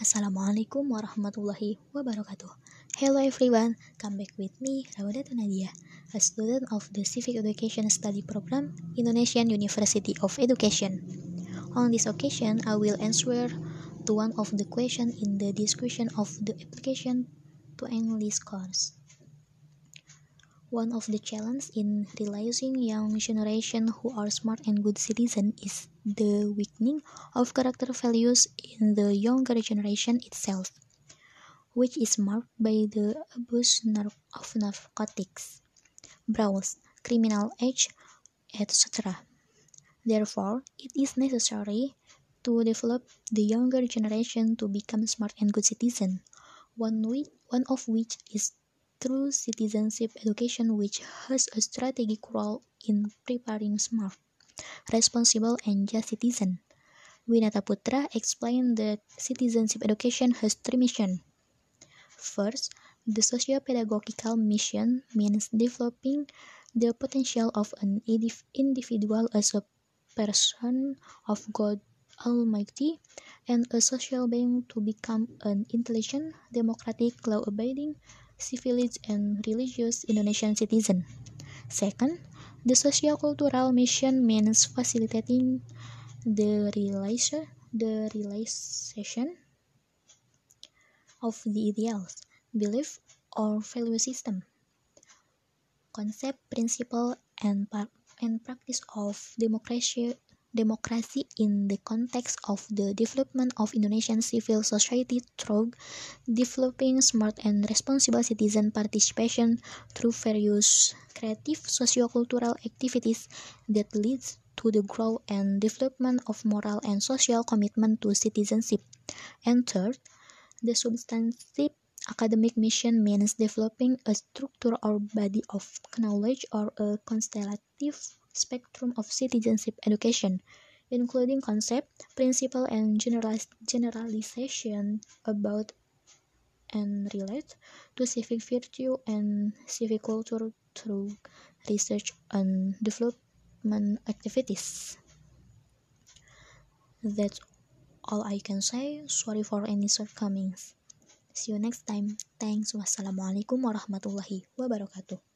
Assalamualaikum warahmatullahi wabarakatuh. Hello everyone, come back with me, Rawadatu Nadia, a student of the Civic Education Study Program, Indonesian University of Education. On this occasion, I will answer to one of the questions in the description of the application to English course. One of the challenges in realizing young generation who are smart and good citizens is the weakening of character values in the younger generation itself, which is marked by the abuse of narcotics, brawls, criminal age, etc. Therefore, it is necessary to develop the younger generation to become smart and good citizens, one, one of which is through citizenship education which has a strategic role in preparing smart, responsible, and just citizens. Winata Putra explained that citizenship education has three missions. First, the socio-pedagogical mission means developing the potential of an individual as a person of God Almighty and a social being to become an intelligent, democratic, law-abiding, civilized and religious Indonesian citizen. Second, the socio-cultural mission means facilitating the realization, the realization of the ideals, belief, or value system, concept, principle, and, and practice of democracy democracy in the context of the development of Indonesian civil society through developing smart and responsible citizen participation through various creative sociocultural activities that leads to the growth and development of moral and social commitment to citizenship. And third, the substantive academic mission means developing a structure or body of knowledge or a constellative spectrum of citizenship education, including concept, principle, and generalization about and relate to civic virtue and civic culture through research and development activities. That's all I can say. Sorry for any shortcomings. See you next time. Thanks. Wassalamualaikum warahmatullahi wabarakatuh.